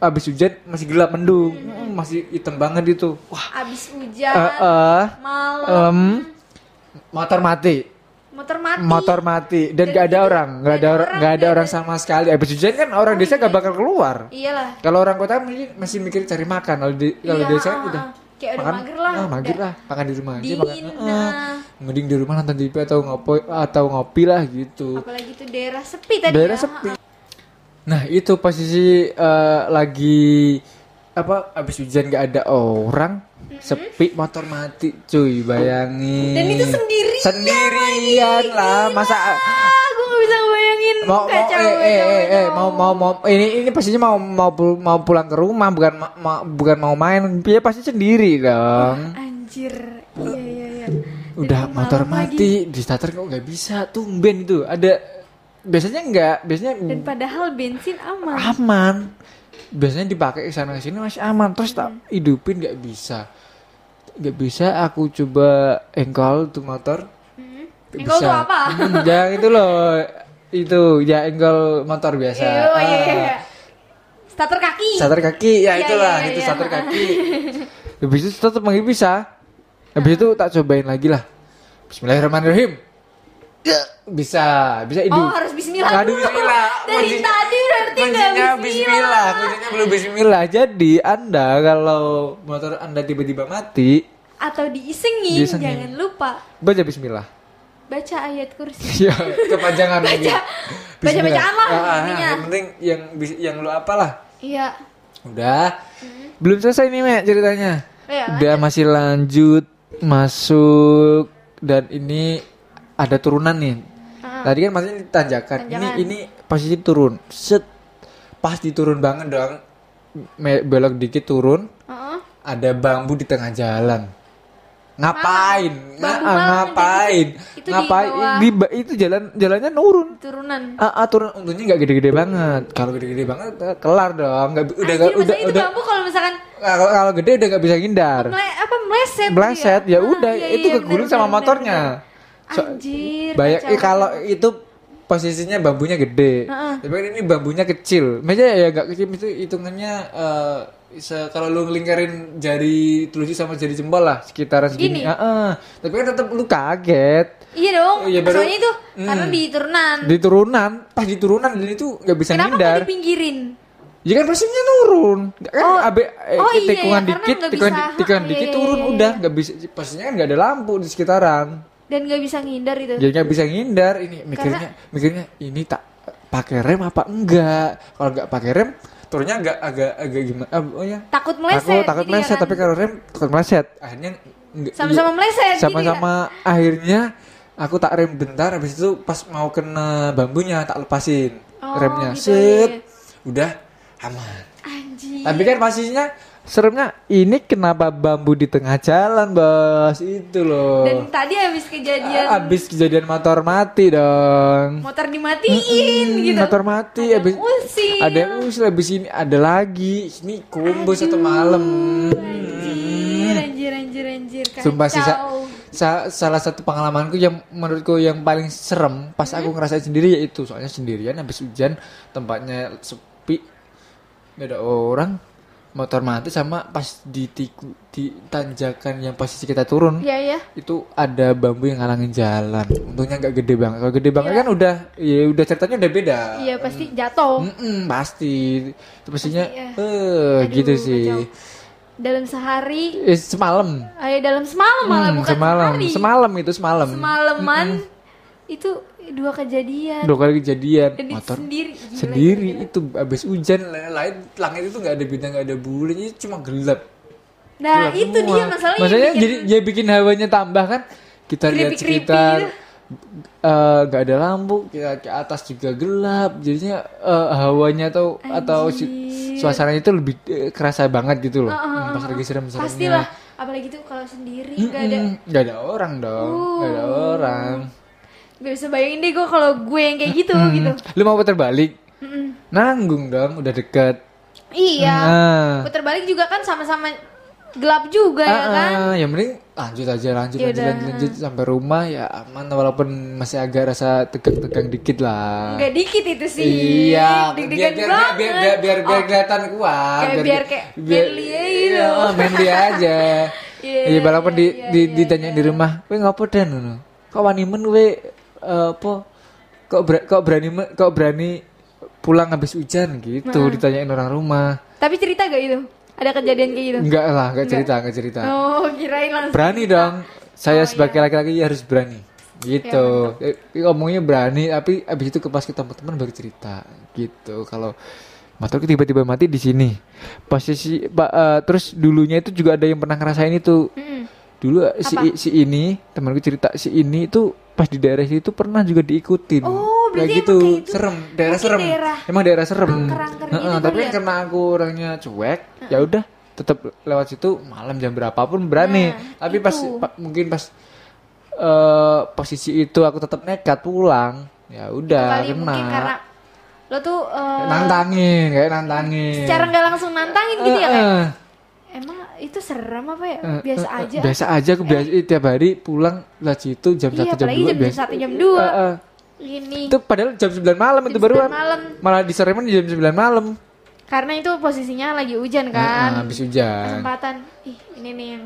Speaker 1: abis hujan masih gelap mendung. Hmm, masih hitam banget itu. Wah,
Speaker 2: abis hujan
Speaker 1: eh eh,
Speaker 2: malam
Speaker 1: em, motor mati.
Speaker 2: motor mati
Speaker 1: Motor mati dan
Speaker 2: Dan
Speaker 1: gak ada orang, gak ada orang, gak ada orang sama sekali. Abis hujan kan orang desa gak bakal keluar.
Speaker 2: iyalah
Speaker 1: Kalau orang kota masih, masih mikir cari makan. Kalau di kalau
Speaker 2: Iya,
Speaker 1: desa
Speaker 2: ah,
Speaker 1: udah
Speaker 2: ah. Kayak udah
Speaker 1: makan,
Speaker 2: mager lah,
Speaker 1: ah, mager
Speaker 2: udah
Speaker 1: lah, makan di rumah aja
Speaker 2: dingin,
Speaker 1: makan. ah,
Speaker 2: nah.
Speaker 1: Mending di rumah nonton TV atau ngopi atau ngopi lah gitu.
Speaker 2: apalagi itu daerah sepi tadi
Speaker 1: Daerah
Speaker 2: ya.
Speaker 1: sepi. Nah itu posisi eh, lagi apa abis hujan gak ada orang sepi motor mati cuy bayangin.
Speaker 2: Dan itu sendirian
Speaker 1: sendirian lah masa
Speaker 2: gue gak bisa ngebayangin
Speaker 1: mau mau eh, eh, eh, eh, mau mau mau ini ini pastinya mau mau mau pulang ke rumah bukan ma- ma- bukan mau main dia pasti sendiri dong.
Speaker 2: Anjir. Iya iya iya.
Speaker 1: Udah motor
Speaker 2: malam lagi.
Speaker 1: mati di starter kok nggak bisa tumben itu ada biasanya nggak biasanya
Speaker 2: dan padahal bensin aman.
Speaker 1: aman. Biasanya dipakai sana sini masih aman. Terus tak
Speaker 2: Hmm.
Speaker 1: hidupin nggak bisa. Nggak bisa aku coba engkol tuh motor.
Speaker 2: Hmm. Engkol tuh apa?
Speaker 1: Hmm, ya itu loh. Itu ya engkol motor biasa.
Speaker 2: Iya, iya, iya,
Speaker 1: Ah.
Speaker 2: iya. starter kaki.
Speaker 1: Starter kaki ya
Speaker 2: Iya,
Speaker 1: itulah
Speaker 2: iya,
Speaker 1: itu
Speaker 2: iya.
Speaker 1: starter kaki. Habis itu tetap nggak bisa. Habis itu tak cobain lagi lah. Bismillahirrahmanirrahim ya bisa bisa hidup
Speaker 2: oh harus Bismillah
Speaker 1: Aduh, bismillah.
Speaker 2: dari
Speaker 1: Kunci-
Speaker 2: tadi berarti nggak
Speaker 1: kuncinya
Speaker 2: Bismillah,
Speaker 1: bismillah kuncinya belum bismillah. Jadi anda kalau motor anda tiba-tiba mati
Speaker 2: atau diisengin,
Speaker 1: Diisengin.
Speaker 2: jangan lupa.
Speaker 1: Baca bismillah.
Speaker 2: Baca ayat kursi.
Speaker 1: Ya kepanjangan lagi.
Speaker 2: Baca-bacaan lah
Speaker 1: Ah, ah, yang penting yang yang lu apalah.
Speaker 2: Iya.
Speaker 1: Udah. Belum selesai nih Mek ceritanya.
Speaker 2: Ya,
Speaker 1: udah masih lanjut masuk dan ini ada turunan nih
Speaker 2: Ah.
Speaker 1: tadi kan masih tanjakan ini
Speaker 2: Tanjakan.
Speaker 1: ini posisi turun set pas diturun banget dong Me- belok dikit turun
Speaker 2: Heeh.
Speaker 1: ada bambu di tengah jalan ngapain Nga- ngapain
Speaker 2: Itu di
Speaker 1: ngapain
Speaker 2: bawah.
Speaker 1: di, ba- itu jalan jalannya nurun
Speaker 2: turunan
Speaker 1: Ah, ah, turun untungnya nggak gede-gede banget. Kalau gede-gede banget eh, kelar dong. Nggak, udah
Speaker 2: Anjir, masa
Speaker 1: udah
Speaker 2: itu
Speaker 1: udah
Speaker 2: bambu kalau misalkan
Speaker 1: kalau kalau gede udah nggak bisa ngindar.
Speaker 2: mele- apa meleset gitu
Speaker 1: Meleset ya
Speaker 2: Ah,
Speaker 1: udah
Speaker 2: iya,
Speaker 1: itu
Speaker 2: iya,
Speaker 1: kegulung
Speaker 2: bener,
Speaker 1: sama
Speaker 2: bener,
Speaker 1: motornya.
Speaker 2: bener.
Speaker 1: So-
Speaker 2: anjir
Speaker 1: Banyak eh, kalau itu posisinya bambunya gede.
Speaker 2: Heeh.
Speaker 1: Tapi kan ini bambunya kecil. Maksudnya ya nggak kecil itu hitungannya se kalau lu ngelingkarin jari telunjuk sama jari jempol lah sekitaran segini.
Speaker 2: Gini?
Speaker 1: Heeh. Tapi kan tetap lu kaget.
Speaker 2: Iya dong.
Speaker 1: Iya, baru-
Speaker 2: Soalnya itu karena di turunan.
Speaker 1: Di turunan, pas di turunan dan itu nggak bisa
Speaker 2: Kenapa
Speaker 1: ngindar.
Speaker 2: nggak dipinggirin?
Speaker 1: Ya kan pastinya turun. Kan
Speaker 2: Oh,
Speaker 1: abe eh,
Speaker 2: oh iya,
Speaker 1: tikungan
Speaker 2: iya,
Speaker 1: dikit, tikungan,
Speaker 2: bisa.
Speaker 1: tikungan
Speaker 2: Ah,
Speaker 1: dikit
Speaker 2: iya,
Speaker 1: turun
Speaker 2: iya,
Speaker 1: udah nggak bisa. Pastinya kan nggak ada lampu di sekitaran.
Speaker 2: Dan nggak bisa ngindar itu.
Speaker 1: Jadi nggak bisa ngindar. Ini mikirnya, mikirnya ini tak pakai rem apa enggak? Kalau nggak pakai rem, turunnya agak agak agak gimana? ah, Oh ya.
Speaker 2: Takut meleset.
Speaker 1: Takut takut
Speaker 2: ya
Speaker 1: meleset,
Speaker 2: kan?
Speaker 1: tapi kalau rem takut meleset. Akhirnya
Speaker 2: sama-sama meleset. gitu ya?
Speaker 1: sama-sama akhirnya aku tak rem bentar habis itu pas mau kena bambunya tak lepasin
Speaker 2: Oh,
Speaker 1: remnya
Speaker 2: gitu,
Speaker 1: set
Speaker 2: iya, iya.
Speaker 1: udah aman
Speaker 2: Anjir.
Speaker 1: tapi kan pastinya seremnya ini kenapa bambu di tengah jalan bos itu loh
Speaker 2: Dan tadi habis kejadian
Speaker 1: habis kejadian motor mati dong
Speaker 2: motor dimatiin gitu.
Speaker 1: motor mati
Speaker 2: Ada
Speaker 1: habis
Speaker 2: usil.
Speaker 1: ada yang usil habis ini ada lagi ini kumbu satu malam
Speaker 2: Anjir, anjir, anjir, anjir. Kacau.
Speaker 1: Sumpah sih sa- sa- salah satu pengalamanku yang menurutku yang paling serem pas aku ngerasain sendiri yaitu soalnya sendirian habis hujan tempatnya sepi ada orang motor mati sama pas di tiku di tanjakan yang posisi kita turun
Speaker 2: Iya, iya.
Speaker 1: itu ada bambu yang ngalangin jalan. Untungnya nggak gede banget. Kalau gede banget kan udah ya udah ceritanya udah beda.
Speaker 2: Iya, pasti jatuh.
Speaker 1: Mm-mm, pasti. Itu pastinya
Speaker 2: Pasti, ya.
Speaker 1: eh
Speaker 2: Aduh,
Speaker 1: gitu sih.
Speaker 2: kacau. Dalam sehari,
Speaker 1: eh, semalam.
Speaker 2: Eh dalam semalam malah
Speaker 1: Hmm,
Speaker 2: bukan
Speaker 1: semalam.
Speaker 2: sehari.
Speaker 1: semalam itu semalam.
Speaker 2: Semalaman itu dua kejadian.
Speaker 1: dua kali kejadian
Speaker 2: Dan itu
Speaker 1: motor
Speaker 2: sendiri. Gila,
Speaker 1: sendiri
Speaker 2: gila.
Speaker 1: itu abis hujan lain langit itu nggak ada bintang nggak ada bulan itu cuma gelap
Speaker 2: Nah,
Speaker 1: Gelap
Speaker 2: itu
Speaker 1: semua.
Speaker 2: dia masalahnya.
Speaker 1: maksudnya
Speaker 2: bikin-
Speaker 1: jadi ya bikin hawanya tambah kan kita lihat sekitar
Speaker 2: gitu.
Speaker 1: eh, nggak ada lampu kita ke atas juga gelap jadinya eh, hawanya atau atau si, suasananya itu lebih eh, kerasa banget gitu loh Hmm, pas lagi serem-seremnya
Speaker 2: Pastilah, apalagi tuh kalau sendiri nggak ada
Speaker 1: Mm-mm, nggak ada orang dong nggak ada orang
Speaker 2: Gak bisa bayangin deh gue kalau gue yang kayak gitu gitu.
Speaker 1: lu mau putar balik
Speaker 2: Mm-mm.
Speaker 1: nanggung dong udah deket
Speaker 2: Iya.
Speaker 1: Nah.
Speaker 2: Putar balik juga kan sama-sama gelap juga ya
Speaker 1: Ah,
Speaker 2: kan.
Speaker 1: ah, yang penting lanjut aja lanjut
Speaker 2: Ya
Speaker 1: lanjut, lanjut lanjut sampai rumah ya aman walaupun masih agak rasa tegang-tegang dikit lah.
Speaker 2: Gak dikit itu sih.
Speaker 1: Iya, biar biar, biar, biar, biar, biar, biar
Speaker 2: Oh,
Speaker 1: kelihatan kuat.
Speaker 2: Kayak biar kayak manly aja gitu.
Speaker 1: Iya, manly aja.
Speaker 2: Iya,
Speaker 1: Iya, walaupun di,
Speaker 2: iya,
Speaker 1: di,
Speaker 2: iya,
Speaker 1: ditanya di rumah, "Kowe ngopo dan ngono?" Kok wani men eh, apa? Kok ber- kok berani kok berani pulang habis hujan gitu ditanyain orang rumah.
Speaker 2: Tapi cerita gak itu? Ada kejadian kayak gitu?
Speaker 1: Enggak lah, enggak cerita, enggak cerita.
Speaker 2: Oh, kirain langsung.
Speaker 1: Berani dong. Saya
Speaker 2: Oh,
Speaker 1: sebagai
Speaker 2: iya.
Speaker 1: laki-laki harus berani. Gitu. Eh, ngomongnya berani, tapi abis itu ke pas ketemu teman baru cerita. Gitu. Kalau motorku tiba-tiba mati di sini. Posisi eh, terus dulunya itu juga ada yang pernah ngerasain itu.
Speaker 2: Mm-mm.
Speaker 1: Dulu eh, si
Speaker 2: Apa?
Speaker 1: si ini, temanku cerita si ini itu pas di daerah situ pernah juga diikutin.
Speaker 2: Oh, berarti
Speaker 1: kayak gitu.
Speaker 2: kayak itu.
Speaker 1: Serem, daerah
Speaker 2: Mungkin
Speaker 1: serem.
Speaker 2: daerah
Speaker 1: Emang daerah serem.
Speaker 2: gitu
Speaker 1: tapi kan
Speaker 2: ya?
Speaker 1: karena aku orangnya cuek, ya udah tetap lewat situ malam jam berapapun berani.
Speaker 2: Nah,
Speaker 1: tapi pas
Speaker 2: itu.
Speaker 1: pa- mungkin pas eh posisi itu aku tetap nekat pulang. Ya udah kena.
Speaker 2: karena lo tuh eh,
Speaker 1: nantangin, kayak nantangin.
Speaker 2: secara nggak langsung nantangin gitu ya
Speaker 1: Eh,
Speaker 2: kayak.
Speaker 1: eh.
Speaker 2: Emang itu serem apa ya?
Speaker 1: Eh,
Speaker 2: Biasa
Speaker 1: eh, eh,
Speaker 2: aja.
Speaker 1: Biasa aja aku biasa tiap hari pulang lewat situ jam
Speaker 2: Iya,
Speaker 1: satu jam
Speaker 2: apalagi
Speaker 1: dua
Speaker 2: jam
Speaker 1: biasa.
Speaker 2: 1 jam 2.
Speaker 1: Eh, eh.
Speaker 2: Ini
Speaker 1: Itu padahal jam 9 malam itu
Speaker 2: Jam
Speaker 1: baruan.
Speaker 2: 9 malam.
Speaker 1: Malah diseremin di jam 9 malam.
Speaker 2: karena itu posisinya lagi hujan
Speaker 1: Eh,
Speaker 2: kan.
Speaker 1: eh, habis hujan.
Speaker 2: Kesempatan. Ih, ini nih yang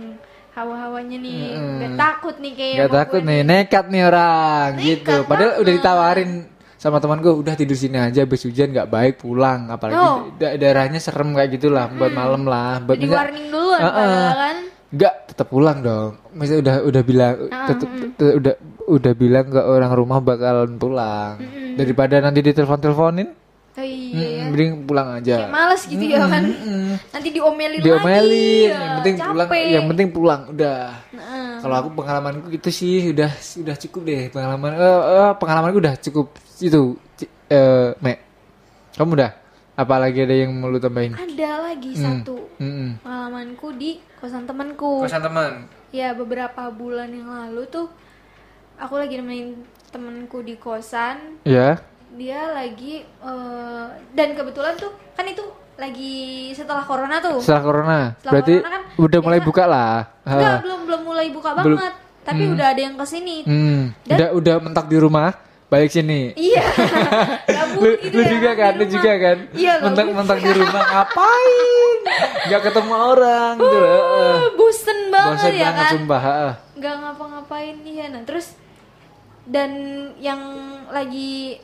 Speaker 2: hawa-hawanya nih. Gak takut nih kayak
Speaker 1: Gak takut
Speaker 2: gue
Speaker 1: nih, nekat nih orang gitu. Padahal udah ditawarin sama teman gue udah tidur sini aja habis hujan nggak baik pulang. Apalagi
Speaker 2: Oh.
Speaker 1: da- daerahnya serem kayak gitulah buat malam lah buat
Speaker 2: Di warning padahal kan.
Speaker 1: enggak tetap pulang dong. Misalnya udah udah bilang tetep, te- udah udah bilang ke orang rumah bakalan pulang. Daripada nanti ditelepon teleponin
Speaker 2: Oh iya ya.
Speaker 1: mending pulang aja
Speaker 2: Kayak males gitu ya kan. Nanti diomelin,
Speaker 1: diomelin
Speaker 2: lagi.
Speaker 1: yang penting
Speaker 2: ya,
Speaker 1: pulang
Speaker 2: capek.
Speaker 1: yang penting pulang udah
Speaker 2: Heeh.
Speaker 1: kalau aku pengalamanku itu sih udah udah cukup deh pengalaman eh, eh, pengalamanku udah cukup itu eh Mek kamu udah apalagi ada yang mau lu tambahin
Speaker 2: Ada lagi satu
Speaker 1: Mm-mm.
Speaker 2: pengalamanku di kosan temanku.
Speaker 1: kosan teman
Speaker 2: Ya beberapa bulan yang lalu tuh aku lagi nemenin temenku di kosan.
Speaker 1: ya
Speaker 2: Dia lagi eh, dan kebetulan tuh kan itu lagi setelah corona tuh.
Speaker 1: setelah corona
Speaker 2: Setelah
Speaker 1: berarti
Speaker 2: corona kan
Speaker 1: udah mulai
Speaker 2: biasa-
Speaker 1: buka lah
Speaker 2: Enggak, belum belum mulai buka
Speaker 1: Belum.
Speaker 2: banget. Tapi udah ada yang ke sini.
Speaker 1: Hmm,
Speaker 2: Dan-
Speaker 1: udah udah mentak di rumah balik sini.
Speaker 2: Iya.
Speaker 1: Lu,
Speaker 2: gitu
Speaker 1: lu
Speaker 2: ya,
Speaker 1: juga kan, lu juga kan.
Speaker 2: Iya, gabut.
Speaker 1: Mentak-mentak di rumah ngapain? Gak ketemu orang gitu. heeh.
Speaker 2: Eh, bosen banget
Speaker 1: Bosan
Speaker 2: ya
Speaker 1: banget
Speaker 2: kan.
Speaker 1: sumpah.
Speaker 2: nggak ngapa-ngapain iya nah terus dan yang lagi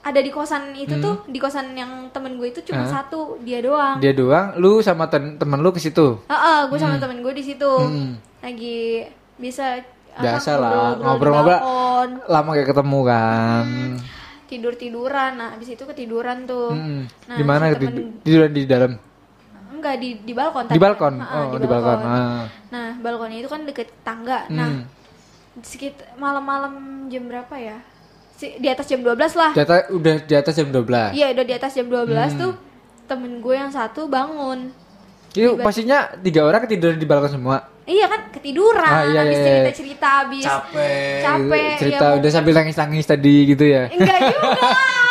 Speaker 2: ada di kosan itu tuh di kosan yang temen gue itu cuma
Speaker 1: Hmm. Ah.
Speaker 2: satu dia doang
Speaker 1: Dia doang, lu sama ten- temen lu ke situ.
Speaker 2: Heeh, gue sama temen gue di situ
Speaker 1: Hmm.
Speaker 2: lagi bisa
Speaker 1: Biasa lah,
Speaker 2: ngobrol-ngobrol di
Speaker 1: Lama gak ketemu kan.
Speaker 2: tidur tiduran nah abis itu ketiduran tuh
Speaker 1: Hmm.
Speaker 2: nah
Speaker 1: di mana di,
Speaker 2: temen-
Speaker 1: tiduran di dalam?
Speaker 2: enggak di di balkon
Speaker 1: Di balkon.
Speaker 2: Heeh,
Speaker 1: Oh, di balkon. Ah.
Speaker 2: nah balkonnya itu kan deket tangga nah
Speaker 1: Hmm.
Speaker 2: sekitar malam-malam jam berapa ya di atas jam 12 lah
Speaker 1: Di atas, udah di atas jam 12.
Speaker 2: Iya udah di atas jam 12
Speaker 1: Hmm.
Speaker 2: tuh temen gue yang satu bangun
Speaker 1: Itu pastinya tiga orang ketiduran di balkon semua.
Speaker 2: Iya kan ketiduran
Speaker 1: Ah, iya,
Speaker 2: habis
Speaker 1: iya, iya.
Speaker 2: cerita-cerita habis
Speaker 1: Capek.
Speaker 2: Capek,
Speaker 1: gitu. Cerita
Speaker 2: ya,
Speaker 1: udah sambil nangis-nangis tadi gitu ya.
Speaker 2: Enggak juga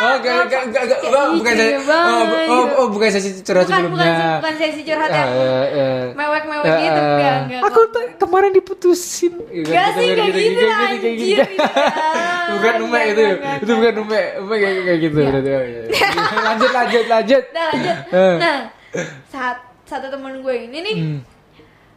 Speaker 1: Oh, enggak, enggak, enggak, enggak,
Speaker 2: Kayak
Speaker 1: oh,
Speaker 2: ih,
Speaker 1: bukan
Speaker 2: iya
Speaker 1: saya, oh,
Speaker 2: banget
Speaker 1: oh,
Speaker 2: gitu.
Speaker 1: oh, bukan sesi curhat
Speaker 2: Bukan, bukan,
Speaker 1: sebelumnya.
Speaker 2: bukan sesi curhat ya
Speaker 1: Eh, eh.
Speaker 2: Mewek-mewek
Speaker 1: Eh,
Speaker 2: gitu enggak, enggak
Speaker 1: Aku tuh kemarin diputusin.
Speaker 2: Enggak sih, enggak gitu, anjir, gitu.
Speaker 1: Bukan
Speaker 2: Enggak,
Speaker 1: umek itu,
Speaker 2: enggak, enggak,
Speaker 1: itu bukan umek, umek kayak kayak gitu. berarti. Iya. Lanjut, lanjut, lanjut.
Speaker 2: Udah lanjut
Speaker 1: Eh.
Speaker 2: Nah saat satu temen gue ini nih
Speaker 1: Hmm.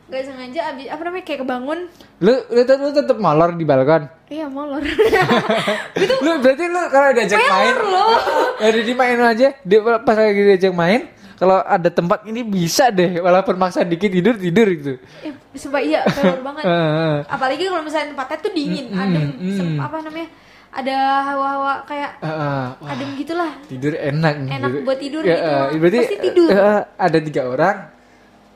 Speaker 2: Gak sengaja abis apa namanya kayak kebangun
Speaker 1: Lu, lu, lu tetap molor di balkon.
Speaker 2: Iya molor
Speaker 1: lu berarti lu kalau diajak main,
Speaker 2: loh.
Speaker 1: ada di main aja. Dia pas lagi diajak main, kalau ada tempat ini bisa deh, walaupun maksa dikit tidur tidur gitu.
Speaker 2: Eh, Sumpah iya pelor banget
Speaker 1: Eh, eh.
Speaker 2: apalagi kalau misalnya tempatnya tuh dingin
Speaker 1: Mm,
Speaker 2: adem
Speaker 1: mm, mm.
Speaker 2: apa namanya ada hawa-hawa kayak
Speaker 1: eh. Wah,
Speaker 2: adem gitulah
Speaker 1: tidur enak.
Speaker 2: Enak
Speaker 1: gitu.
Speaker 2: buat tidur
Speaker 1: Ya,
Speaker 2: gitu.
Speaker 1: eh, berarti
Speaker 2: Pasti tidur.
Speaker 1: eh, ada tiga orang.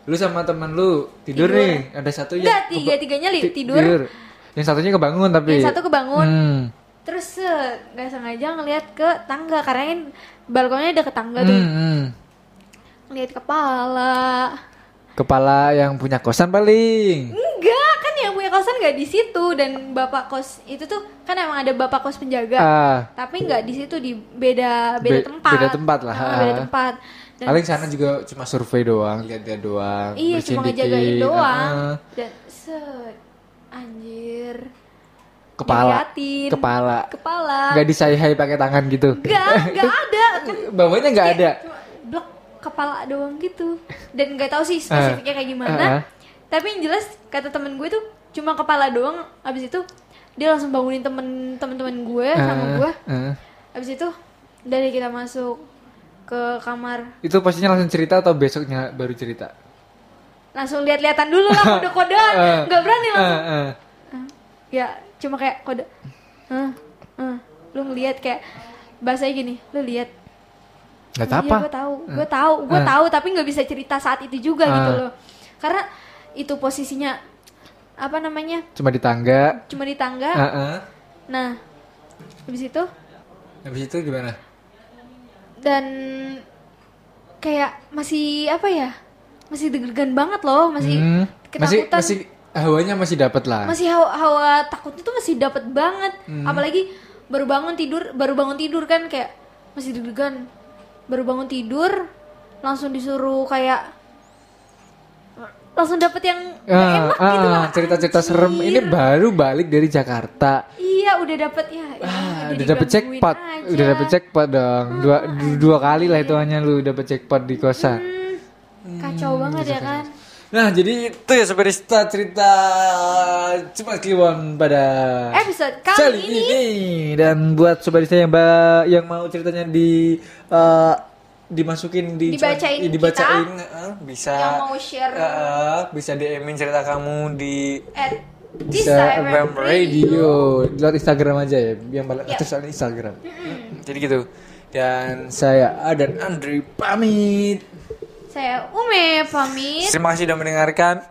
Speaker 1: Lu sama temen lu tidur,
Speaker 2: Tidur.
Speaker 1: nih, ada satu yang
Speaker 2: Enggak, tiga-tiganya li-
Speaker 1: ti-
Speaker 2: tidur.
Speaker 1: Yang satunya kebangun tapi.
Speaker 2: yang satu kebangun
Speaker 1: Hmm.
Speaker 2: terus eh, nggak sengaja ngelihat ke tangga karena kan balkonnya ada ke tangga tuh
Speaker 1: Hmm, hmm.
Speaker 2: ngelihat kepala
Speaker 1: Kepala yang punya kosan paling.
Speaker 2: enggak kan yang punya kosan nggak di situ dan bapak kos itu tuh kan emang ada bapak kos penjaga
Speaker 1: Ah,
Speaker 2: tapi nggak di situ di beda beda
Speaker 1: Be-
Speaker 2: tempat
Speaker 1: beda tempat lah,
Speaker 2: Ah,
Speaker 1: ah.
Speaker 2: beda tempat dan
Speaker 1: paling sana juga cuma survei doang, lihat-lihat doang.
Speaker 2: iya cuma ngejagain
Speaker 1: dikit,
Speaker 2: doang
Speaker 1: ah, ah.
Speaker 2: dan set anjir
Speaker 1: Kepala,
Speaker 2: Diliatin.
Speaker 1: kepala.
Speaker 2: kepala
Speaker 1: Nggak disayai pakai tangan gitu.
Speaker 2: nggak nggak ada kan
Speaker 1: Bawahnya nggak ada.
Speaker 2: Cuma blok kepala doang gitu dan nggak tahu sih spesifiknya kayak gimana
Speaker 1: Ah, ah.
Speaker 2: tapi yang jelas kata temen gue tuh cuma kepala doang abis itu dia langsung bangunin temen temen-temen gue sama
Speaker 1: Ah,
Speaker 2: gue
Speaker 1: ah.
Speaker 2: abis itu dari kita masuk ke kamar
Speaker 1: Itu pastinya langsung cerita atau besoknya baru cerita?
Speaker 2: langsung lihat-lihatan dulu lah kode-kodean
Speaker 1: Ah.
Speaker 2: nggak berani langsung
Speaker 1: Ah, ah.
Speaker 2: Ah. ya cuma kayak kode ah, ah. lu ngeliat kayak bahasanya gini lu lihat
Speaker 1: Nggak
Speaker 2: Iya,
Speaker 1: apa.
Speaker 2: gue tahu, gue tahu, gue
Speaker 1: Ah.
Speaker 2: tahu, tapi nggak bisa cerita saat itu juga gitu
Speaker 1: Ah.
Speaker 2: loh. Karena itu posisinya apa namanya,
Speaker 1: Cuma di tangga.
Speaker 2: cuma di tangga.
Speaker 1: Ah, ah.
Speaker 2: Nah, habis itu
Speaker 1: Habis itu gimana?
Speaker 2: dan kayak masih apa ya, masih deg-degan banget loh, masih
Speaker 1: Hmm, masih
Speaker 2: ketakutan,
Speaker 1: masih hawanya masih dapat lah.
Speaker 2: masih hawa, hawa takutnya tuh masih dapat banget.
Speaker 1: Hmm.
Speaker 2: Apalagi baru bangun tidur, baru bangun tidur kan kayak masih deg-degan. Baru bangun tidur, langsung disuruh kayak langsung dapet yang
Speaker 1: Ah,
Speaker 2: enak
Speaker 1: ah,
Speaker 2: gitu lah.
Speaker 1: cerita-cerita serem ini baru balik dari Jakarta.
Speaker 2: Iya, udah dapet ya. ya,
Speaker 1: Ah, udah dapet jackpot,
Speaker 2: aja.
Speaker 1: udah dapet jackpot dong. Dua du- dua kali lah itu hanya lu dapet jackpot di kosan.
Speaker 2: Hmm, kacau banget ya kan.
Speaker 1: Nah, jadi itu ya Superista cerita cuma kliwon pada
Speaker 2: Episode kali ini.
Speaker 1: dan buat Superista yang ba- yang mau ceritanya di eh, dimasukin di
Speaker 2: Dibacain
Speaker 1: dibacain eh, bisa.
Speaker 2: Yang mau share.
Speaker 1: Eh, bisa DM-in cerita kamu di
Speaker 2: at
Speaker 1: bisa FM Radio. Lewat Instagram aja ya yang paling
Speaker 2: Ya.
Speaker 1: atas ada Instagram. Jadi gitu. Dan saya Adan Andri pamit
Speaker 2: Saya Ume pamit.
Speaker 1: terima kasih sudah mendengarkan